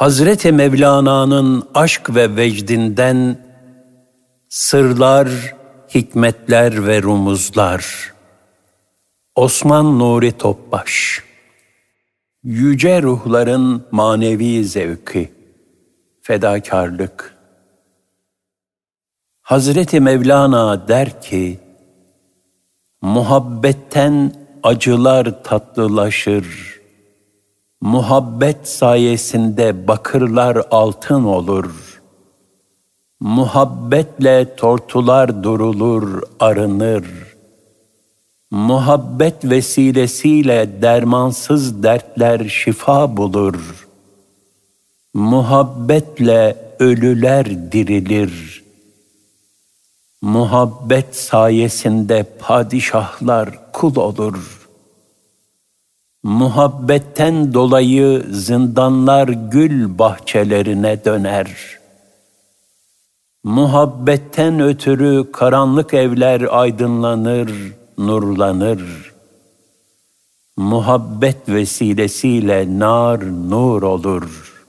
Hazreti Mevlana'nın aşk ve vecdinden sırlar, hikmetler ve rumuzlar. Osman Nuri Topbaş Yüce ruhların manevi zevki, fedakarlık. Hazreti Mevlana der ki, muhabbetten acılar tatlılaşır.'' Muhabbet sayesinde bakırlar altın olur. Muhabbetle tortular durulur, arınır. Muhabbet vesilesiyle dermansız dertler şifa bulur. Muhabbetle ölüler dirilir. Muhabbet sayesinde padişahlar kul olur.'' Muhabbetten dolayı zindanlar gül bahçelerine döner. Muhabbetten ötürü karanlık evler aydınlanır, nurlanır. Muhabbet vesilesiyle nar nur olur.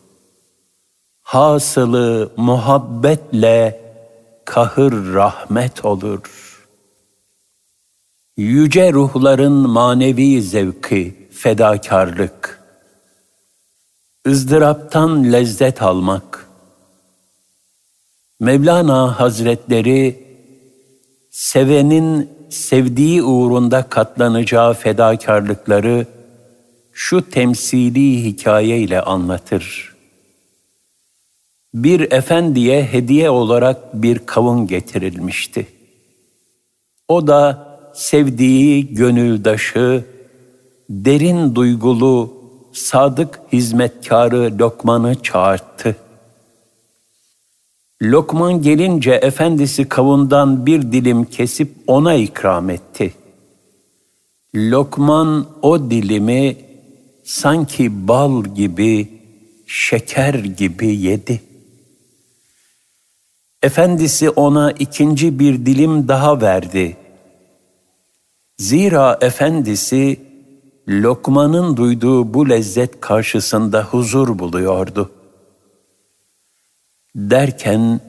Hasılı muhabbetle kahır rahmet olur. Yüce ruhların manevi zevki, fedakarlık, ızdıraptan lezzet almak. Mevlana Hazretleri, sevenin sevdiği uğrunda katlanacağı fedakarlıkları şu temsili hikaye ile anlatır. Bir efendiye hediye olarak bir kavun getirilmişti. O da sevdiği gönüldaşı, derin duygulu, sadık hizmetkarı Lokman'ı çağırttı. Lokman gelince efendisi kavundan bir dilim kesip ona ikram etti. Lokman o dilimi sanki bal gibi, şeker gibi yedi. Efendisi ona ikinci bir dilim daha verdi. Zira efendisi Lokman'ın duyduğu bu lezzet karşısında huzur buluyordu. Derken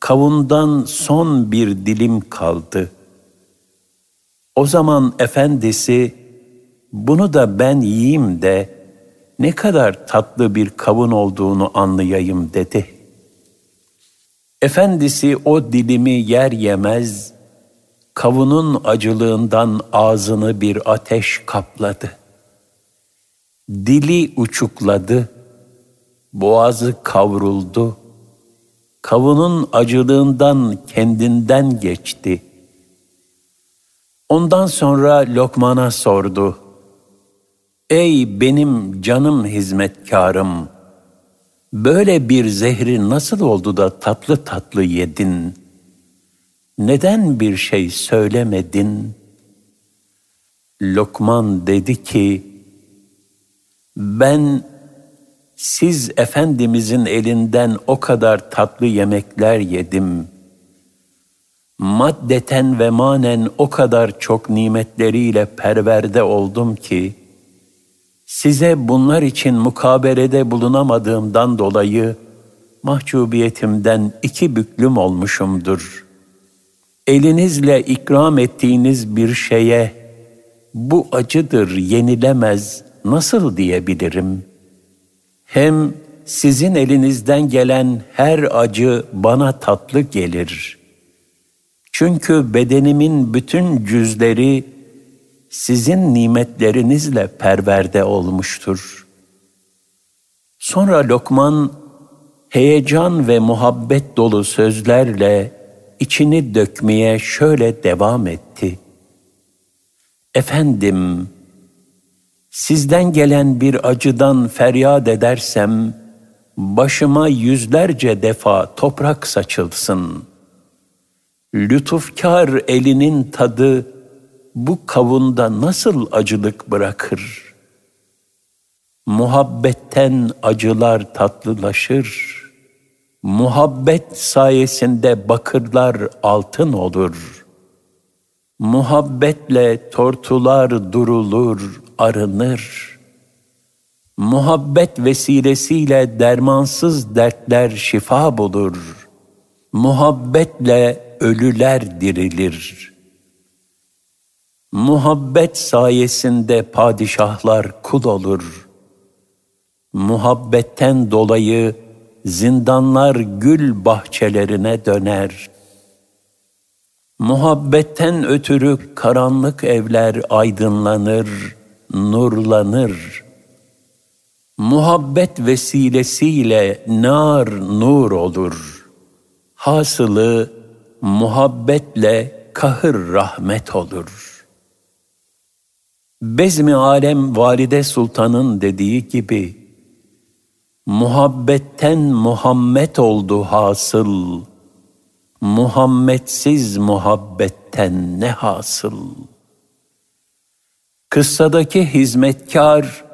kavundan son bir dilim kaldı. O zaman efendisi bunu da ben yiyeyim de ne kadar tatlı bir kavun olduğunu anlayayım dedi. Efendisi o dilimi yer yemez kavunun acılığından ağzını bir ateş kapladı. Dili uçukladı, boğazı kavruldu. Kavunun acılığından kendinden geçti. Ondan sonra Lokman'a sordu. Ey benim canım hizmetkarım! Böyle bir zehri nasıl oldu da tatlı tatlı yedin?'' Neden bir şey söylemedin? Lokman dedi ki, ben siz Efendimizin elinden o kadar tatlı yemekler yedim. Maddeten ve manen o kadar çok nimetleriyle perverde oldum ki, size bunlar için mukabelede bulunamadığımdan dolayı mahcubiyetimden iki büklüm olmuşumdur.'' Elinizle ikram ettiğiniz bir şeye bu acıdır, yenilemez, nasıl diyebilirim? Hem sizin elinizden gelen her acı bana tatlı gelir. Çünkü bedenimin bütün cüzleri sizin nimetlerinizle perverde olmuştur. Sonra Lokman heyecan ve muhabbet dolu sözlerle içini dökmeye şöyle devam etti. Efendim, sizden gelen bir acıdan feryat edersem, başıma yüzlerce defa toprak saçılsın. Lütufkar elinin tadı bu kavunda nasıl acılık bırakır? Muhabbetten acılar tatlılaşır.'' Muhabbet sayesinde bakırlar altın olur. Muhabbetle tortular durulur, arınır. Muhabbet vesilesiyle dermansız dertler şifa bulur. Muhabbetle ölüler dirilir. Muhabbet sayesinde padişahlar kul olur. Muhabbetten dolayı zindanlar gül bahçelerine döner. Muhabbetten ötürü karanlık evler aydınlanır, nurlanır. Muhabbet vesilesiyle nar nur olur. Hasılı muhabbetle kahır rahmet olur. Bezmi alem valide sultanın dediği gibi, muhabbetten Muhammed oldu hasıl, Muhammedsiz muhabbetten ne hasıl? Kıssadaki hizmetkar,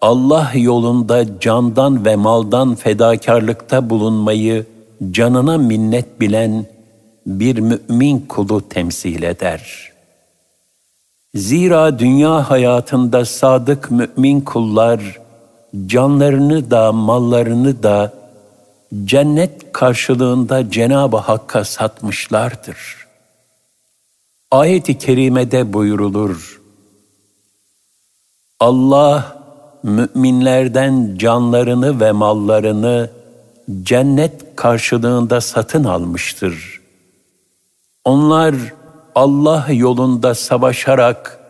Allah yolunda candan ve maldan fedakarlıkta bulunmayı canına minnet bilen bir mümin kulu temsil eder. Zira dünya hayatında sadık mümin kullar canlarını da mallarını da cennet karşılığında Cenab-ı Hakk'a satmışlardır. Ayet-i kerimede buyurulur. Allah müminlerden canlarını ve mallarını cennet karşılığında satın almıştır. Onlar Allah yolunda savaşarak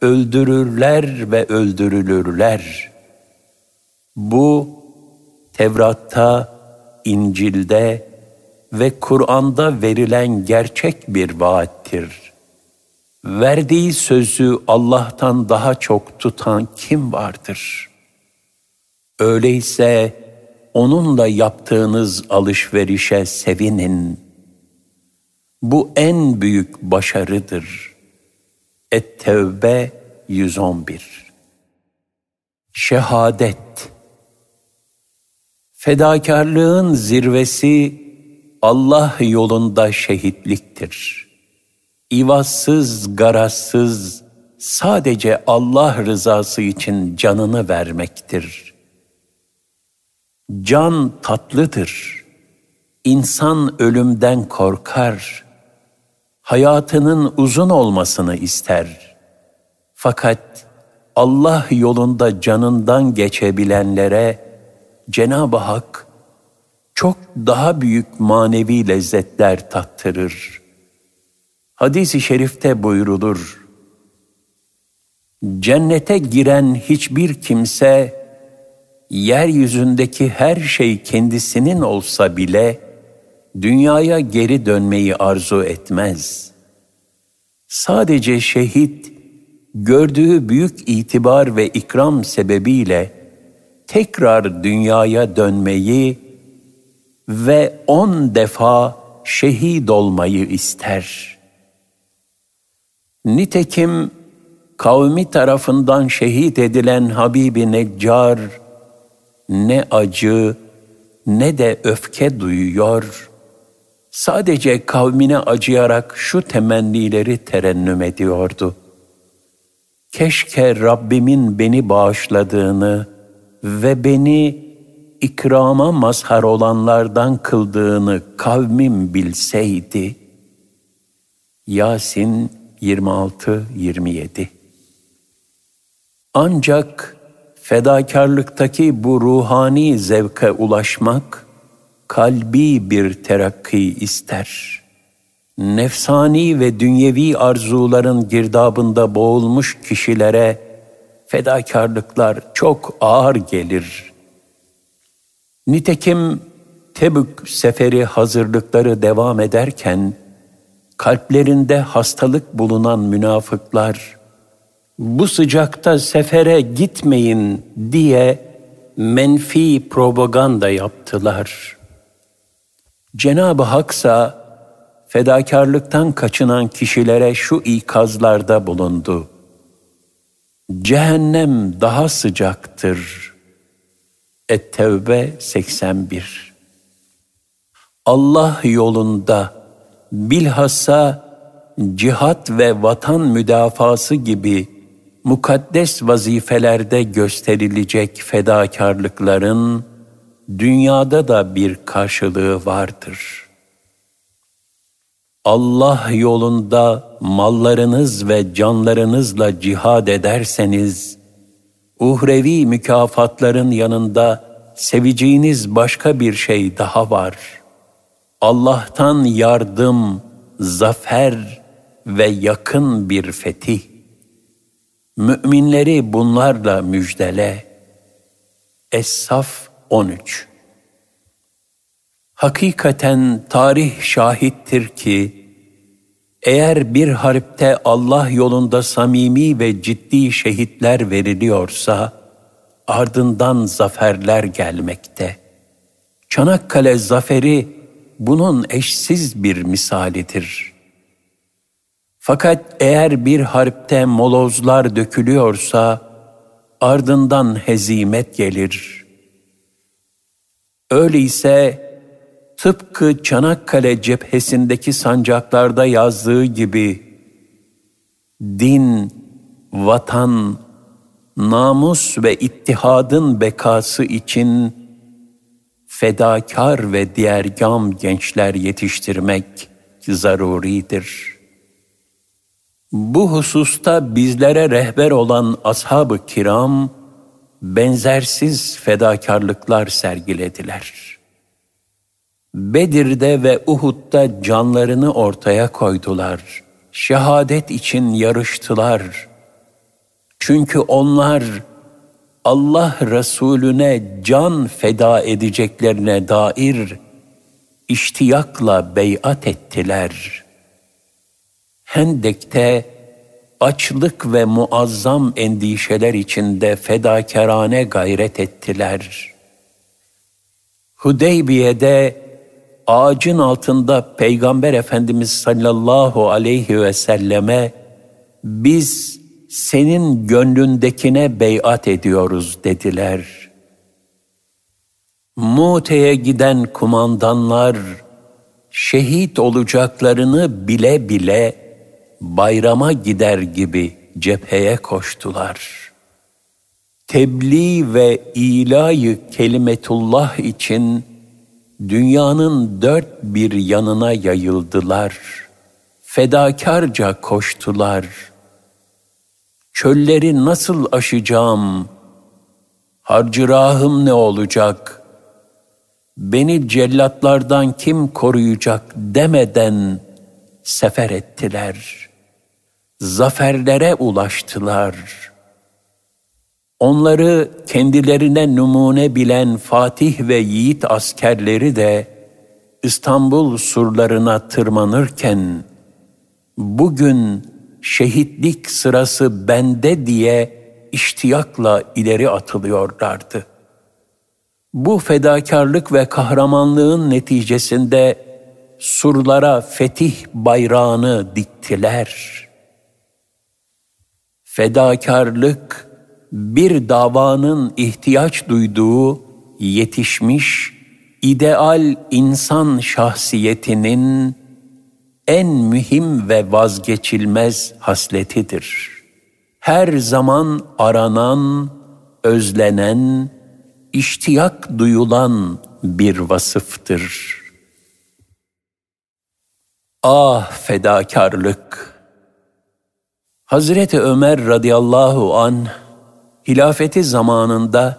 öldürürler ve öldürülürler. Bu Tevrat'ta, İncil'de ve Kur'an'da verilen gerçek bir vaattir. Verdiği sözü Allah'tan daha çok tutan kim vardır? Öyleyse onunla yaptığınız alışverişe sevinin. Bu en büyük başarıdır. Et-Tevbe 111 Şehadet Fedakarlığın zirvesi Allah yolunda şehitliktir. İvazsız, garazsız, sadece Allah rızası için canını vermektir. Can tatlıdır. İnsan ölümden korkar. Hayatının uzun olmasını ister. Fakat Allah yolunda canından geçebilenlere Cenab-ı Hak çok daha büyük manevi lezzetler tattırır. Hadis-i şerifte buyrulur. Cennete giren hiçbir kimse yeryüzündeki her şey kendisinin olsa bile dünyaya geri dönmeyi arzu etmez. Sadece şehit gördüğü büyük itibar ve ikram sebebiyle tekrar dünyaya dönmeyi ve on defa şehit olmayı ister. Nitekim kavmi tarafından şehit edilen Habibi Neccar ne acı ne de öfke duyuyor, sadece kavmine acıyarak şu temennileri terennüm ediyordu. Keşke Rabbimin beni bağışladığını, ve beni ikrama mazhar olanlardan kıldığını kavmim bilseydi. Yasin 26-27 Ancak fedakarlıktaki bu ruhani zevke ulaşmak, kalbi bir terakki ister. Nefsani ve dünyevi arzuların girdabında boğulmuş kişilere fedakarlıklar çok ağır gelir. Nitekim Tebük seferi hazırlıkları devam ederken kalplerinde hastalık bulunan münafıklar bu sıcakta sefere gitmeyin diye menfi propaganda yaptılar. Cenab-ı Haksa fedakarlıktan kaçınan kişilere şu ikazlarda bulundu. Cehennem daha sıcaktır. Et-Tevbe 81 Allah yolunda bilhassa cihat ve vatan müdafası gibi mukaddes vazifelerde gösterilecek fedakarlıkların dünyada da bir karşılığı vardır. Allah yolunda mallarınız ve canlarınızla cihad ederseniz, uhrevi mükafatların yanında seveceğiniz başka bir şey daha var. Allah'tan yardım, zafer ve yakın bir fetih. Müminleri bunlarla müjdele. Es-Saf 13 Hakikaten tarih şahittir ki, eğer bir harpte Allah yolunda samimi ve ciddi şehitler veriliyorsa, ardından zaferler gelmekte. Çanakkale zaferi bunun eşsiz bir misalidir. Fakat eğer bir harpte molozlar dökülüyorsa, ardından hezimet gelir. Öyleyse tıpkı Çanakkale cephesindeki sancaklarda yazdığı gibi din, vatan, namus ve ittihadın bekası için fedakar ve diğergam gençler yetiştirmek zaruridir. Bu hususta bizlere rehber olan ashab-ı kiram benzersiz fedakarlıklar sergilediler. Bedir'de ve Uhud'da canlarını ortaya koydular. Şehadet için yarıştılar. Çünkü onlar Allah Resulüne can feda edeceklerine dair iştiyakla beyat ettiler. Hendek'te açlık ve muazzam endişeler içinde fedakarane gayret ettiler. Hudeybiye'de ağacın altında Peygamber Efendimiz sallallahu aleyhi ve selleme biz senin gönlündekine beyat ediyoruz dediler. Mute'ye giden kumandanlar şehit olacaklarını bile bile bayrama gider gibi cepheye koştular. Tebliğ ve ilayı kelimetullah için dünyanın dört bir yanına yayıldılar. Fedakarca koştular.'' Çölleri nasıl aşacağım? Harcırahım ne olacak? Beni cellatlardan kim koruyacak demeden sefer ettiler. Zaferlere ulaştılar. Onları kendilerine numune bilen Fatih ve Yiğit askerleri de İstanbul surlarına tırmanırken bugün şehitlik sırası bende diye iştiyakla ileri atılıyorlardı. Bu fedakarlık ve kahramanlığın neticesinde surlara fetih bayrağını diktiler. Fedakarlık bir davanın ihtiyaç duyduğu yetişmiş ideal insan şahsiyetinin en mühim ve vazgeçilmez hasletidir. Her zaman aranan, özlenen, iştiyak duyulan bir vasıftır. Ah fedakarlık! Hazreti Ömer radıyallahu an hilafeti zamanında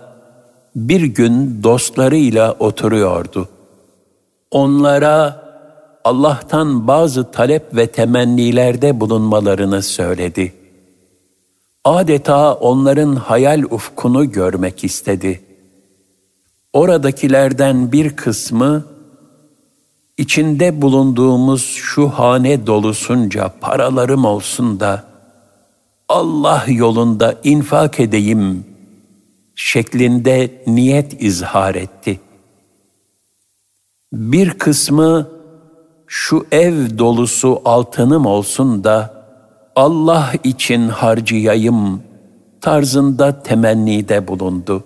bir gün dostlarıyla oturuyordu. Onlara Allah'tan bazı talep ve temennilerde bulunmalarını söyledi. Adeta onların hayal ufkunu görmek istedi. Oradakilerden bir kısmı, içinde bulunduğumuz şu hane dolusunca paralarım olsun da, Allah yolunda infak edeyim şeklinde niyet izhar etti. Bir kısmı şu ev dolusu altınım olsun da Allah için harcayayım tarzında temennide bulundu.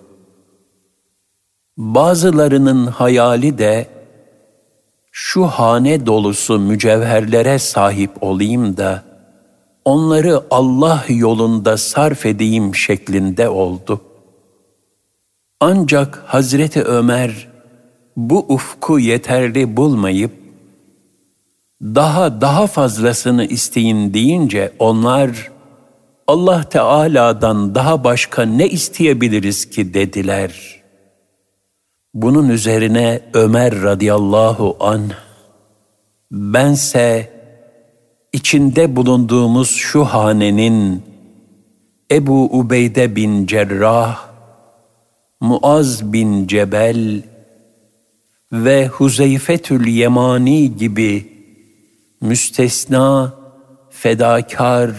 Bazılarının hayali de şu hane dolusu mücevherlere sahip olayım da onları Allah yolunda sarf edeyim şeklinde oldu. Ancak Hazreti Ömer bu ufku yeterli bulmayıp daha daha fazlasını isteyin deyince onlar Allah Teala'dan daha başka ne isteyebiliriz ki dediler. Bunun üzerine Ömer radıyallahu an bense içinde bulunduğumuz şu hanenin Ebu Ubeyde bin Cerrah, Muaz bin Cebel ve Huzeyfetül Yemani gibi müstesna, fedakar,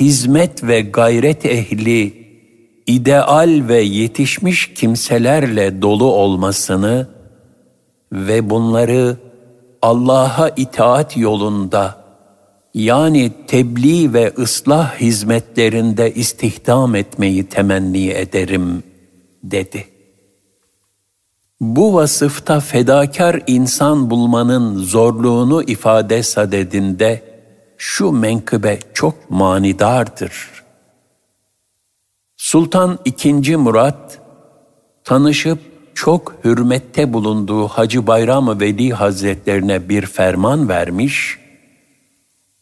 hizmet ve gayret ehli, ideal ve yetişmiş kimselerle dolu olmasını ve bunları Allah'a itaat yolunda yani tebliğ ve ıslah hizmetlerinde istihdam etmeyi temenni ederim dedi. Bu vasıfta fedakar insan bulmanın zorluğunu ifade sadedinde şu menkıbe çok manidardır. Sultan II. Murat tanışıp çok hürmette bulunduğu Hacı Bayram Veli Hazretlerine bir ferman vermiş,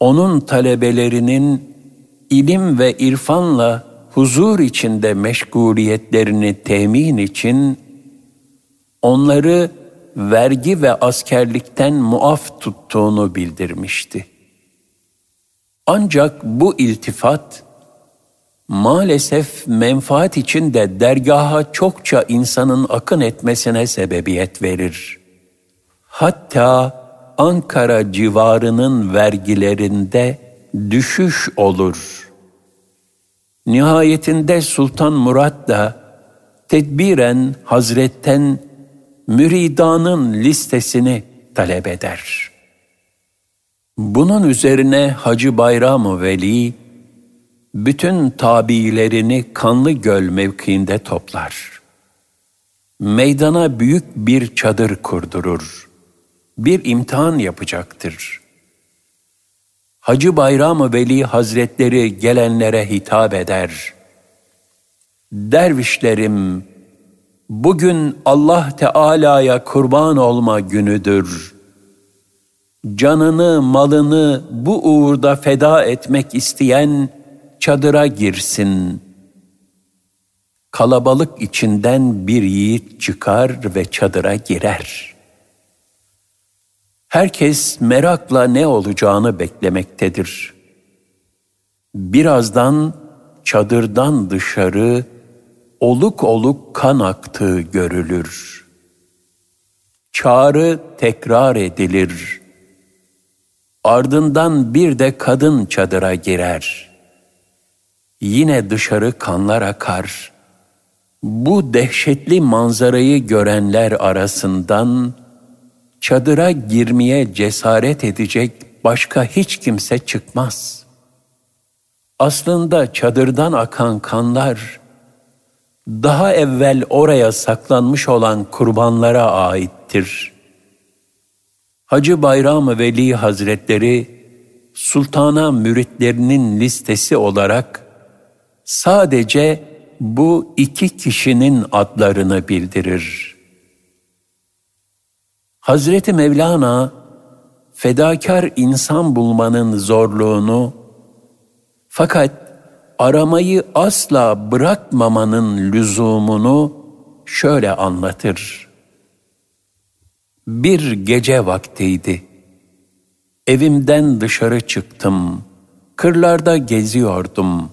onun talebelerinin ilim ve irfanla huzur içinde meşguliyetlerini temin için onları vergi ve askerlikten muaf tuttuğunu bildirmişti. Ancak bu iltifat maalesef menfaat için de dergaha çokça insanın akın etmesine sebebiyet verir. Hatta Ankara civarının vergilerinde düşüş olur. Nihayetinde Sultan Murat da tedbiren Hazretten müridanın listesini talep eder. Bunun üzerine Hacı Bayram Veli bütün tabiilerini Kanlı Göl mevkiinde toplar. Meydana büyük bir çadır kurdurur. Bir imtihan yapacaktır. Hacı Bayram Veli Hazretleri gelenlere hitap eder. Dervişlerim, bugün Allah Teala'ya kurban olma günüdür. Canını, malını bu uğurda feda etmek isteyen çadıra girsin. Kalabalık içinden bir yiğit çıkar ve çadıra girer. Herkes merakla ne olacağını beklemektedir. Birazdan çadırdan dışarı oluk oluk kan aktığı görülür. Çağrı tekrar edilir. Ardından bir de kadın çadıra girer. Yine dışarı kanlar akar. Bu dehşetli manzarayı görenler arasından çadıra girmeye cesaret edecek başka hiç kimse çıkmaz. Aslında çadırdan akan kanlar daha evvel oraya saklanmış olan kurbanlara aittir. Hacı Bayram Veli Hazretleri sultana müritlerinin listesi olarak sadece bu iki kişinin adlarını bildirir. Hazreti Mevlana fedakar insan bulmanın zorluğunu fakat aramayı asla bırakmamanın lüzumunu şöyle anlatır. Bir gece vaktiydi. Evimden dışarı çıktım. Kırlarda geziyordum.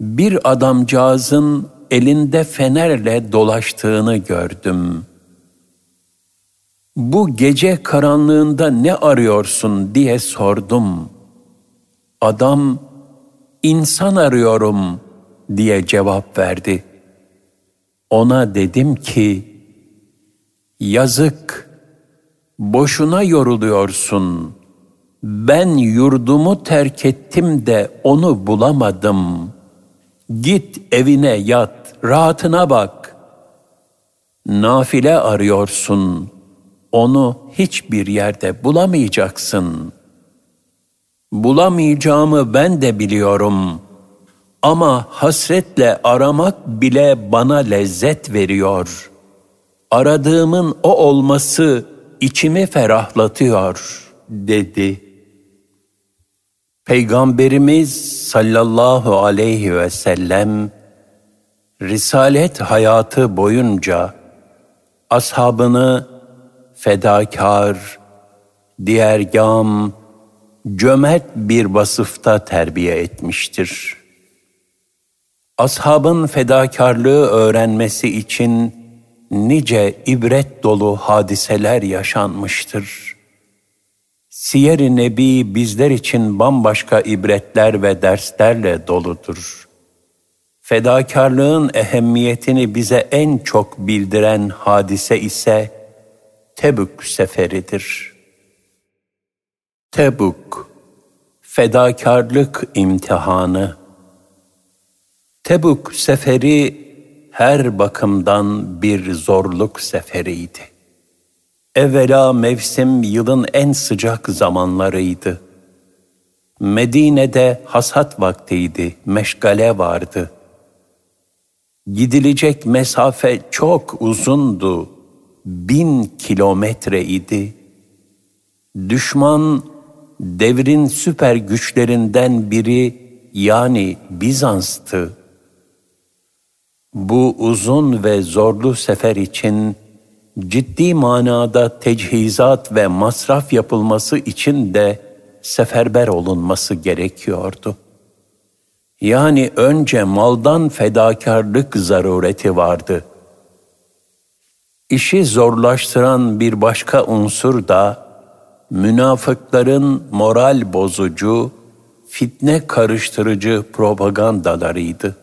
Bir adamcağızın elinde fenerle dolaştığını gördüm. Bu gece karanlığında ne arıyorsun diye sordum. Adam insan arıyorum diye cevap verdi. Ona dedim ki, yazık, boşuna yoruluyorsun. Ben yurdumu terk ettim de onu bulamadım. Git evine yat, rahatına bak. Nafile arıyorsun, onu hiçbir yerde bulamayacaksın.'' Bulamayacağımı ben de biliyorum. Ama hasretle aramak bile bana lezzet veriyor. Aradığımın o olması içimi ferahlatıyor, dedi. Peygamberimiz sallallahu aleyhi ve sellem, Risalet hayatı boyunca ashabını fedakar, diğergam, cömert bir vasıfta terbiye etmiştir. Ashabın fedakarlığı öğrenmesi için nice ibret dolu hadiseler yaşanmıştır. Siyer-i Nebi bizler için bambaşka ibretler ve derslerle doludur. Fedakarlığın ehemmiyetini bize en çok bildiren hadise ise Tebük seferidir. Tebük, fedakarlık imtihanı. Tebük seferi her bakımdan bir zorluk seferiydi. Evvela mevsim yılın en sıcak zamanlarıydı. Medine'de hasat vaktiydi, meşgale vardı. Gidilecek mesafe çok uzundu, bin kilometre idi. Düşman devrin süper güçlerinden biri yani Bizans'tı. Bu uzun ve zorlu sefer için ciddi manada tecihizat ve masraf yapılması için de seferber olunması gerekiyordu. Yani önce maldan fedakarlık zarureti vardı. İşi zorlaştıran bir başka unsur da münafıkların moral bozucu, fitne karıştırıcı propagandalarıydı.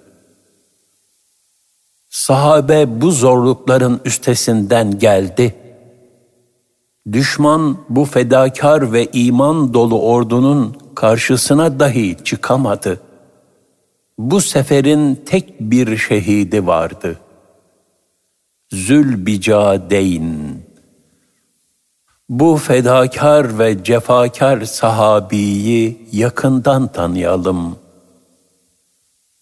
Sahabe bu zorlukların üstesinden geldi. Düşman bu fedakar ve iman dolu ordunun karşısına dahi çıkamadı. Bu seferin tek bir şehidi vardı. Zülbicadeyn. Bu fedakar ve cefakar sahabiyi yakından tanıyalım.''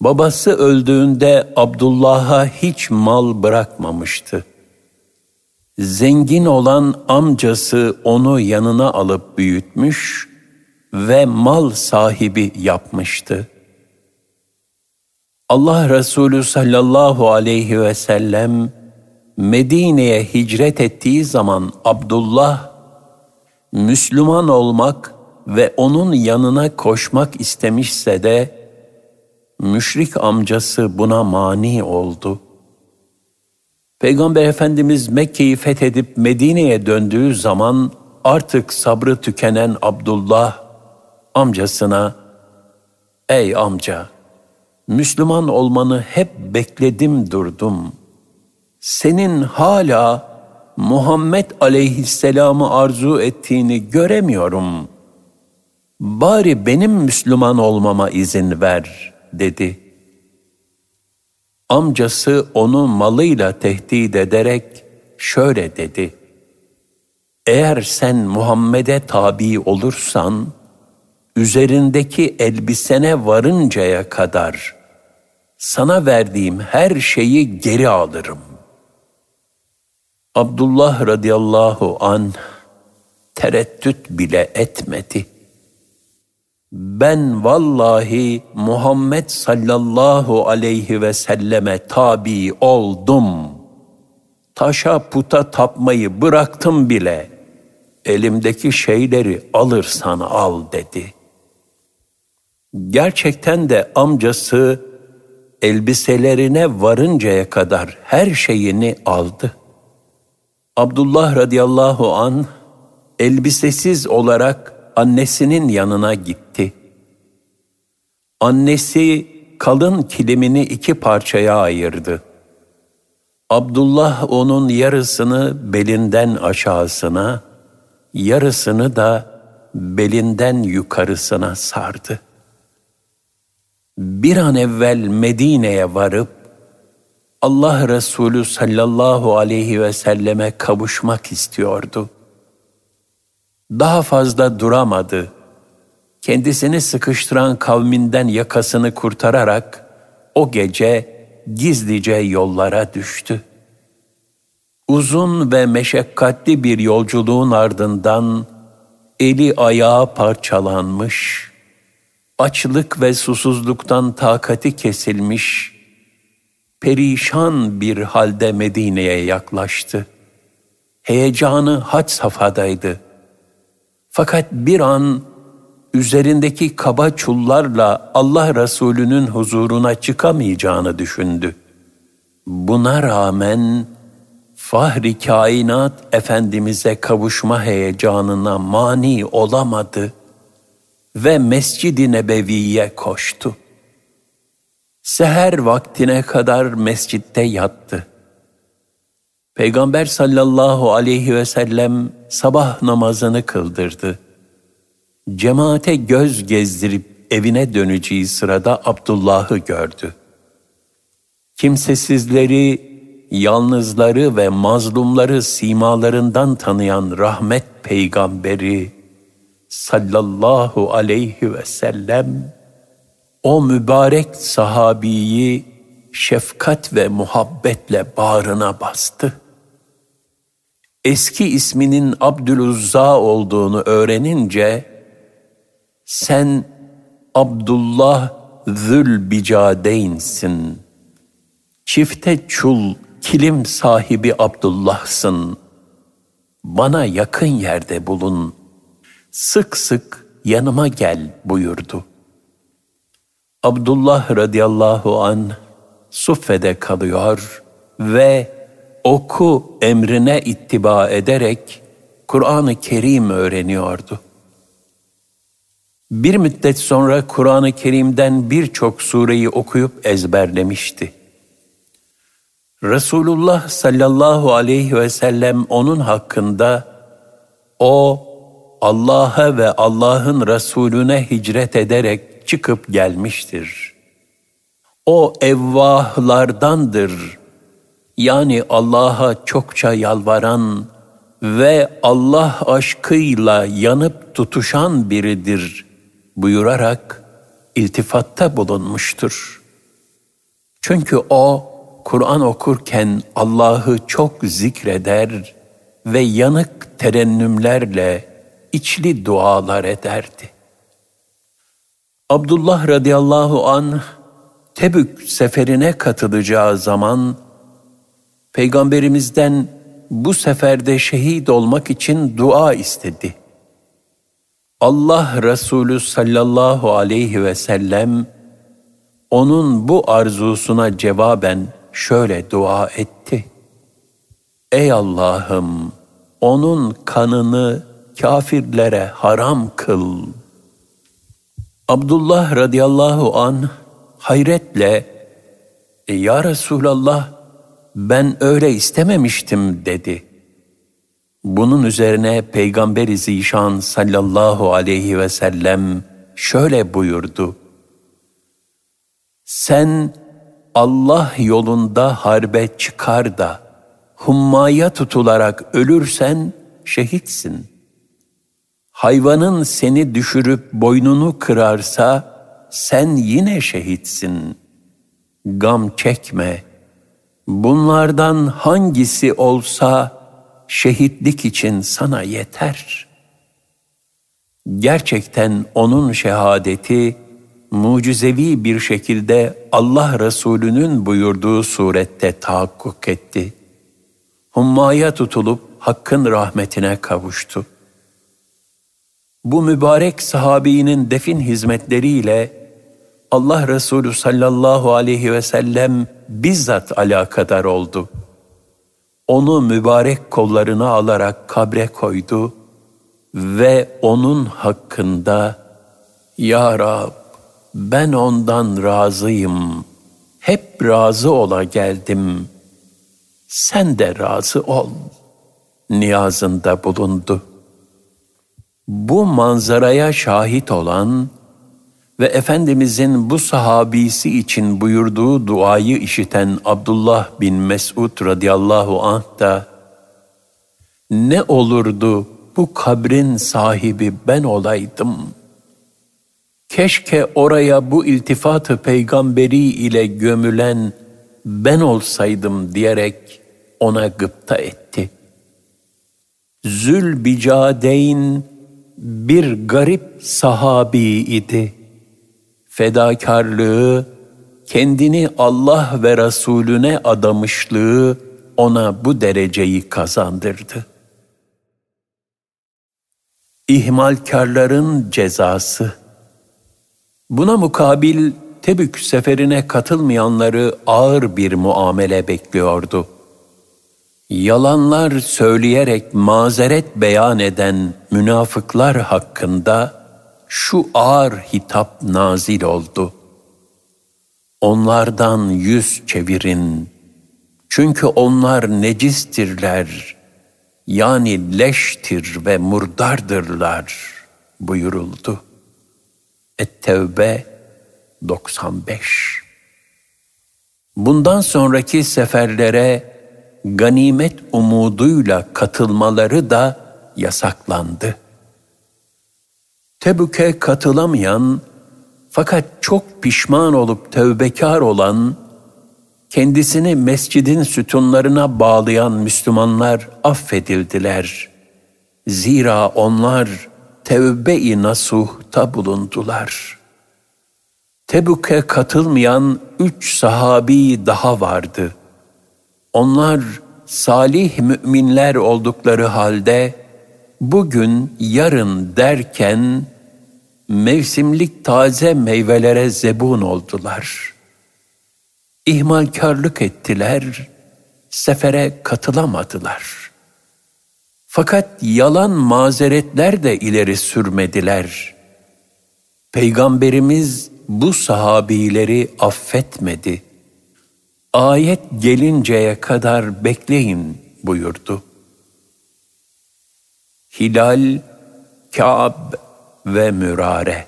Babası öldüğünde Abdullah'a hiç mal bırakmamıştı. Zengin olan amcası onu yanına alıp büyütmüş ve mal sahibi yapmıştı. Allah Resulü sallallahu aleyhi ve sellem Medine'ye hicret ettiği zaman Abdullah Müslüman olmak ve onun yanına koşmak istemişse de müşrik amcası buna mani oldu. Peygamber Efendimiz Mekke'yi fethedip Medine'ye döndüğü zaman artık sabrı tükenen Abdullah amcasına "Ey amca, Müslüman olmanı hep bekledim durdum. Senin hala Muhammed aleyhisselamı arzu ettiğini göremiyorum. Bari benim Müslüman olmama izin ver.'' dedi. Amcası onu malıyla tehdit ederek şöyle dedi. Eğer sen Muhammed'e tabi olursan, üzerindeki elbisene varıncaya kadar sana verdiğim her şeyi geri alırım. Abdullah radıyallahu an tereddüt bile etmedi ben vallahi Muhammed sallallahu aleyhi ve selleme tabi oldum. Taşa puta tapmayı bıraktım bile. Elimdeki şeyleri alırsan al dedi. Gerçekten de amcası elbiselerine varıncaya kadar her şeyini aldı. Abdullah radıyallahu an elbisesiz olarak annesinin yanına gitti. Annesi kalın kilimini iki parçaya ayırdı. Abdullah onun yarısını belinden aşağısına, yarısını da belinden yukarısına sardı. Bir an evvel Medine'ye varıp Allah Resulü sallallahu aleyhi ve selleme kavuşmak istiyordu.'' daha fazla duramadı. kendisini sıkıştıran kavminden yakasını kurtararak o gece gizlice yollara düştü. Uzun ve meşakkatli bir yolculuğun ardından eli ayağı parçalanmış, açlık ve susuzluktan takati kesilmiş, perişan bir halde Medine'ye yaklaştı. Heyecanı had safhadaydı. Fakat bir an üzerindeki kaba çullarla Allah Resulü'nün huzuruna çıkamayacağını düşündü. Buna rağmen Fahri kainat Efendimiz'e kavuşma heyecanına mani olamadı ve Mescid-i Nebevi'ye koştu. Seher vaktine kadar mescitte yattı. Peygamber sallallahu aleyhi ve sellem sabah namazını kıldırdı. Cemaate göz gezdirip evine döneceği sırada Abdullah'ı gördü. Kimsesizleri, yalnızları ve mazlumları simalarından tanıyan rahmet peygamberi sallallahu aleyhi ve sellem o mübarek sahabiyi şefkat ve muhabbetle bağrına bastı. Eski isminin Abdüluzza olduğunu öğrenince sen Abdullah Zülbicadeyn'sin. Çifte çul kilim sahibi Abdullah'sın. Bana yakın yerde bulun. Sık sık yanıma gel buyurdu. Abdullah radıyallahu an suffede kalıyor ve oku emrine ittiba ederek Kur'an-ı Kerim öğreniyordu. Bir müddet sonra Kur'an-ı Kerim'den birçok sureyi okuyup ezberlemişti. Resulullah sallallahu aleyhi ve sellem onun hakkında o Allah'a ve Allah'ın Resulüne hicret ederek çıkıp gelmiştir. O evvahlardandır. Yani Allah'a çokça yalvaran ve Allah aşkıyla yanıp tutuşan biridir buyurarak iltifatta bulunmuştur. Çünkü o Kur'an okurken Allah'ı çok zikreder ve yanık terennümlerle içli dualar ederdi. Abdullah radıyallahu an Tebük seferine katılacağı zaman Peygamberimizden bu seferde şehit olmak için dua istedi. Allah Resulü sallallahu aleyhi ve sellem onun bu arzusuna cevaben şöyle dua etti. Ey Allah'ım onun kanını kafirlere haram kıl. Abdullah radıyallahu an hayretle e, Ya Resulallah ben öyle istememiştim dedi. Bunun üzerine Peygamber-i Zişan sallallahu aleyhi ve sellem şöyle buyurdu. Sen Allah yolunda harbe çıkar da hummaya tutularak ölürsen şehitsin. Hayvanın seni düşürüp boynunu kırarsa sen yine şehitsin. Gam çekme. Bunlardan hangisi olsa şehitlik için sana yeter. Gerçekten onun şehadeti mucizevi bir şekilde Allah Resulü'nün buyurduğu surette tahakkuk etti. Hummaya tutulup Hakk'ın rahmetine kavuştu. Bu mübarek sahabinin defin hizmetleriyle Allah Resulü sallallahu aleyhi ve sellem bizzat alakadar oldu. Onu mübarek kollarına alarak kabre koydu ve onun hakkında Ya Rab ben ondan razıyım, hep razı ola geldim, sen de razı ol niyazında bulundu. Bu manzaraya şahit olan ve Efendimizin bu sahabisi için buyurduğu duayı işiten Abdullah bin Mesud radıyallahu anh da ne olurdu bu kabrin sahibi ben olaydım.'' keşke oraya bu iltifatı peygamberi ile gömülen ben olsaydım diyerek ona gıpta etti. Zülbicadeyn bir garip sahabi idi. Fedakarlığı, kendini Allah ve Resulüne adamışlığı ona bu dereceyi kazandırdı. İhmalkarların cezası Buna mukabil Tebük seferine katılmayanları ağır bir muamele bekliyordu. Yalanlar söyleyerek mazeret beyan eden münafıklar hakkında şu ağır hitap nazil oldu. Onlardan yüz çevirin. Çünkü onlar necistirler. Yani leştir ve murdardırlar buyuruldu. Et-Tevbe 95 Bundan sonraki seferlere ganimet umuduyla katılmaları da yasaklandı. Tebük'e katılamayan fakat çok pişman olup tövbekar olan, kendisini mescidin sütunlarına bağlayan Müslümanlar affedildiler. Zira onlar tevbe-i nasuhta bulundular. Tebük'e katılmayan üç sahabi daha vardı. Onlar salih müminler oldukları halde bugün yarın derken mevsimlik taze meyvelere zebun oldular. İhmalkarlık ettiler, sefere katılamadılar. Fakat yalan mazeretler de ileri sürmediler. Peygamberimiz bu sahabileri affetmedi. Ayet gelinceye kadar bekleyin buyurdu. Hilal, Ka'b ve Mürare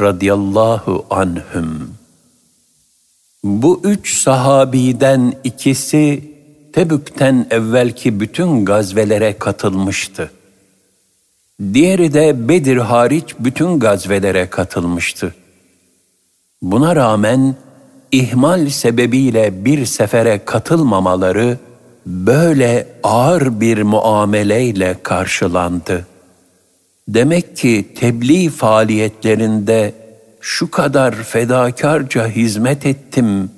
radıyallahu anhüm. Bu üç sahabiden ikisi Tebük'ten evvelki bütün gazvelere katılmıştı. Diğeri de Bedir hariç bütün gazvelere katılmıştı. Buna rağmen ihmal sebebiyle bir sefere katılmamaları böyle ağır bir muameleyle karşılandı. Demek ki tebliğ faaliyetlerinde şu kadar fedakarca hizmet ettim,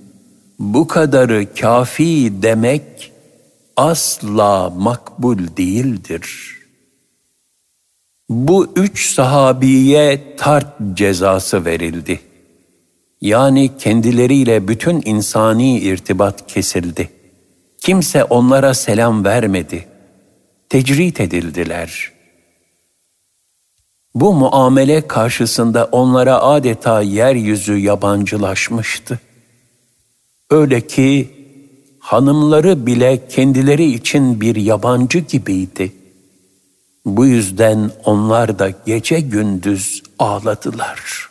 bu kadarı kafi demek asla makbul değildir. Bu üç sahabiye tart cezası verildi. Yani kendileriyle bütün insani irtibat kesildi. Kimse onlara selam vermedi. Tecrit edildiler. Bu muamele karşısında onlara adeta yeryüzü yabancılaşmıştı. Öyle ki hanımları bile kendileri için bir yabancı gibiydi. Bu yüzden onlar da gece gündüz ağladılar.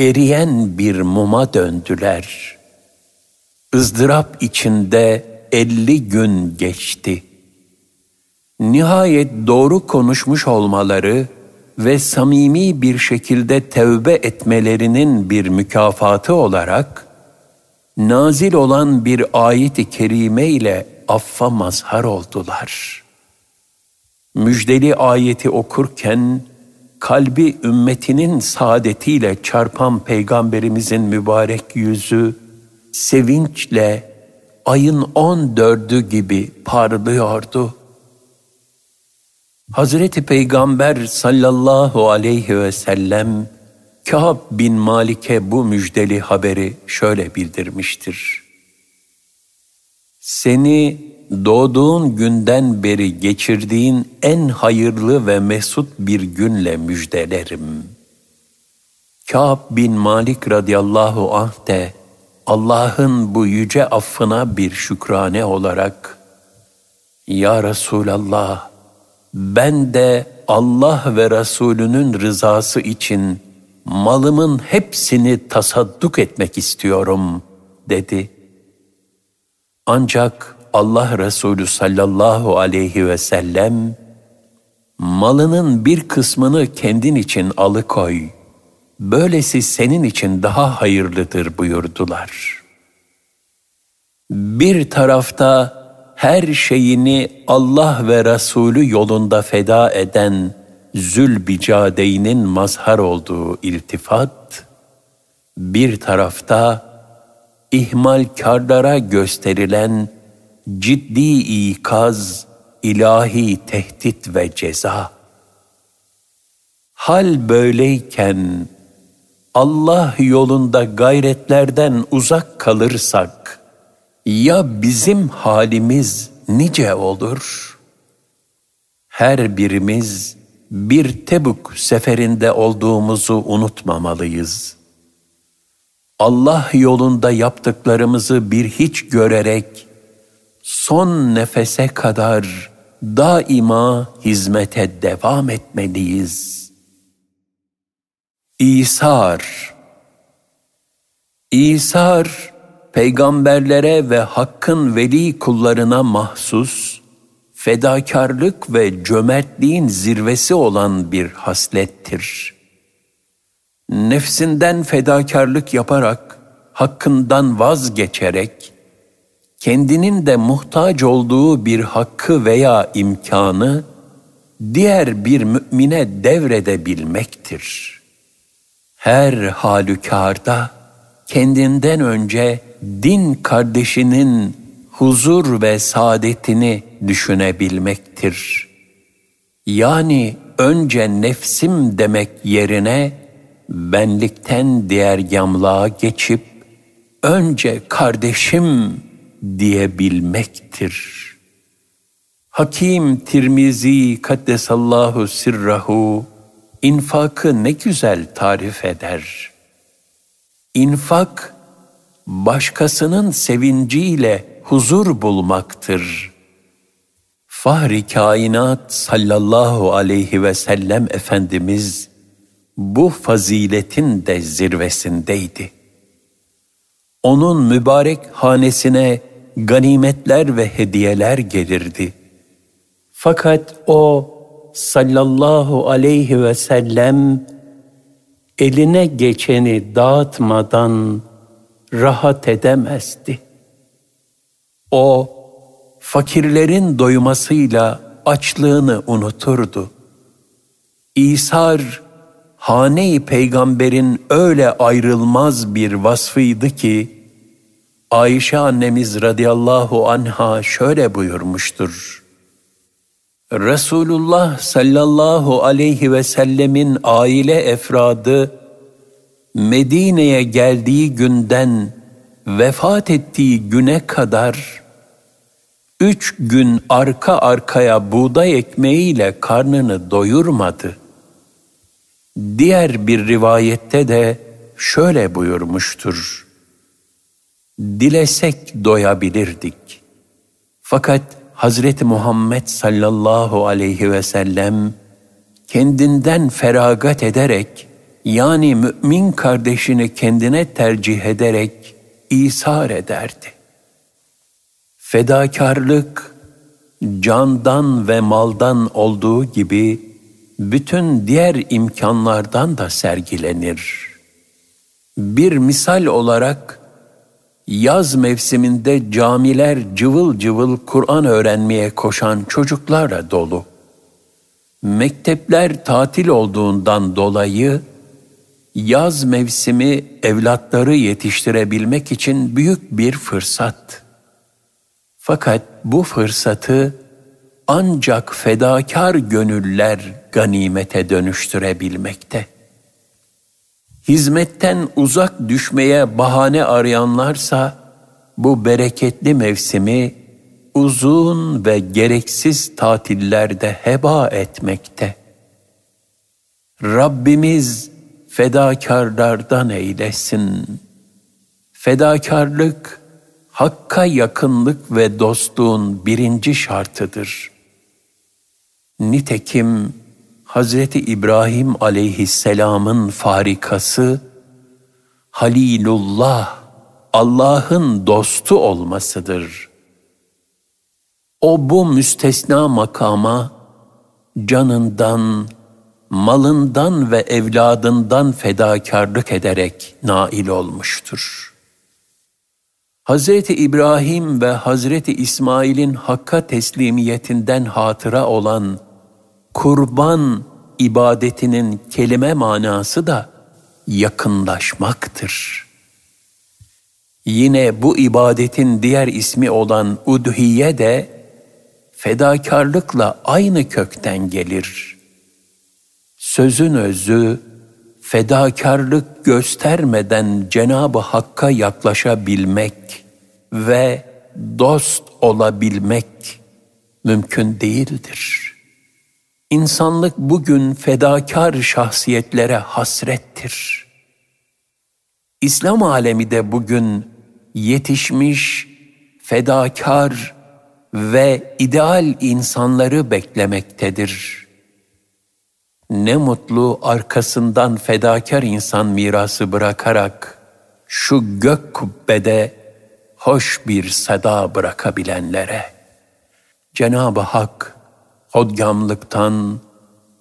Eriyen bir muma döndüler. ızdırap içinde elli gün geçti. Nihayet doğru konuşmuş olmaları ve samimi bir şekilde tevbe etmelerinin bir mükafatı olarak nazil olan bir ayet-i kerime ile affa mazhar oldular. Müjdeli ayeti okurken kalbi ümmetinin saadetiyle çarpan peygamberimizin mübarek yüzü sevinçle ayın on dördü gibi parlıyordu. Hazreti Peygamber sallallahu aleyhi ve sellem Kâb bin Malik'e bu müjdeli haberi şöyle bildirmiştir. Seni doğduğun günden beri geçirdiğin en hayırlı ve mesut bir günle müjdelerim. Kâb bin Malik radıyallahu anh de Allah'ın bu yüce affına bir şükrane olarak Ya Resulallah ben de Allah ve Resulünün rızası için malımın hepsini tasadduk etmek istiyorum dedi. Ancak Allah Resulü sallallahu aleyhi ve sellem malının bir kısmını kendin için alıkoy. böylesi senin için daha hayırlıdır buyurdular. Bir tarafta her şeyini Allah ve Resulü yolunda feda eden Zülbicadey'nin mazhar olduğu iltifat, bir tarafta ihmalkarlara gösterilen ciddi ikaz, ilahi tehdit ve ceza. Hal böyleyken Allah yolunda gayretlerden uzak kalırsak ya bizim halimiz nice olur? Her birimiz bir Tebuk seferinde olduğumuzu unutmamalıyız. Allah yolunda yaptıklarımızı bir hiç görerek son nefese kadar daima hizmete devam etmeliyiz. İsar İsar, peygamberlere ve hakkın veli kullarına mahsus, fedakarlık ve cömertliğin zirvesi olan bir haslettir. Nefsinden fedakarlık yaparak, hakkından vazgeçerek, kendinin de muhtaç olduğu bir hakkı veya imkanı diğer bir mümine devredebilmektir.'' her halükarda kendinden önce din kardeşinin huzur ve saadetini düşünebilmektir. Yani önce nefsim demek yerine benlikten diğer yamlığa geçip önce kardeşim diyebilmektir. Hakim Tirmizi Kaddesallahu Sirrahu infakı ne güzel tarif eder. İnfak, başkasının sevinciyle huzur bulmaktır. Fahri kainat sallallahu aleyhi ve sellem Efendimiz bu faziletin de zirvesindeydi. Onun mübarek hanesine ganimetler ve hediyeler gelirdi. Fakat o sallallahu aleyhi ve sellem eline geçeni dağıtmadan rahat edemezdi. O fakirlerin doymasıyla açlığını unuturdu. İsar hane-i peygamberin öyle ayrılmaz bir vasfıydı ki Ayşe annemiz radıyallahu anha şöyle buyurmuştur. Resulullah sallallahu aleyhi ve sellemin aile efradı Medine'ye geldiği günden vefat ettiği güne kadar üç gün arka arkaya buğday ekmeğiyle karnını doyurmadı. Diğer bir rivayette de şöyle buyurmuştur. Dilesek doyabilirdik. Fakat Hazreti Muhammed sallallahu aleyhi ve sellem kendinden feragat ederek yani mümin kardeşini kendine tercih ederek isar ederdi. Fedakarlık candan ve maldan olduğu gibi bütün diğer imkanlardan da sergilenir. Bir misal olarak yaz mevsiminde camiler cıvıl cıvıl Kur'an öğrenmeye koşan çocuklarla dolu. Mektepler tatil olduğundan dolayı yaz mevsimi evlatları yetiştirebilmek için büyük bir fırsat. Fakat bu fırsatı ancak fedakar gönüller ganimete dönüştürebilmekte hizmetten uzak düşmeye bahane arayanlarsa bu bereketli mevsimi uzun ve gereksiz tatillerde heba etmekte. Rabbimiz fedakarlardan eylesin. Fedakarlık, hakka yakınlık ve dostluğun birinci şartıdır. Nitekim Hazreti İbrahim aleyhisselamın farikası Halilullah, Allah'ın dostu olmasıdır. O bu müstesna makama canından, malından ve evladından fedakarlık ederek nail olmuştur. Hazreti İbrahim ve Hazreti İsmail'in Hakk'a teslimiyetinden hatıra olan kurban ibadetinin kelime manası da yakınlaşmaktır. Yine bu ibadetin diğer ismi olan udhiye de fedakarlıkla aynı kökten gelir. Sözün özü fedakarlık göstermeden Cenab-ı Hakk'a yaklaşabilmek ve dost olabilmek mümkün değildir. İnsanlık bugün fedakar şahsiyetlere hasrettir. İslam alemi de bugün yetişmiş, fedakar ve ideal insanları beklemektedir. Ne mutlu arkasından fedakar insan mirası bırakarak şu gök kubbede hoş bir sada bırakabilenlere. Cenab-ı Hak hodgamlıktan,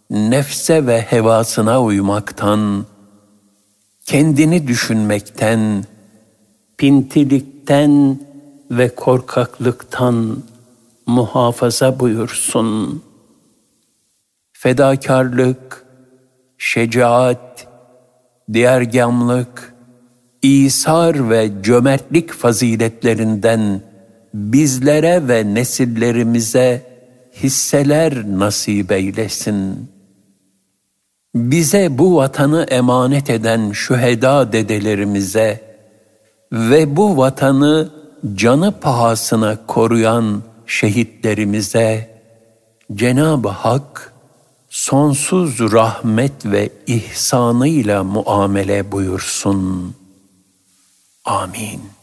nefse ve hevasına uymaktan, kendini düşünmekten, pintilikten ve korkaklıktan muhafaza buyursun. Fedakarlık, şecaat, diğergamlık, İsar ve cömertlik faziletlerinden bizlere ve nesillerimize hisseler nasip eylesin. Bize bu vatanı emanet eden şüheda dedelerimize ve bu vatanı canı pahasına koruyan şehitlerimize Cenab-ı Hak sonsuz rahmet ve ihsanıyla muamele buyursun. Amin.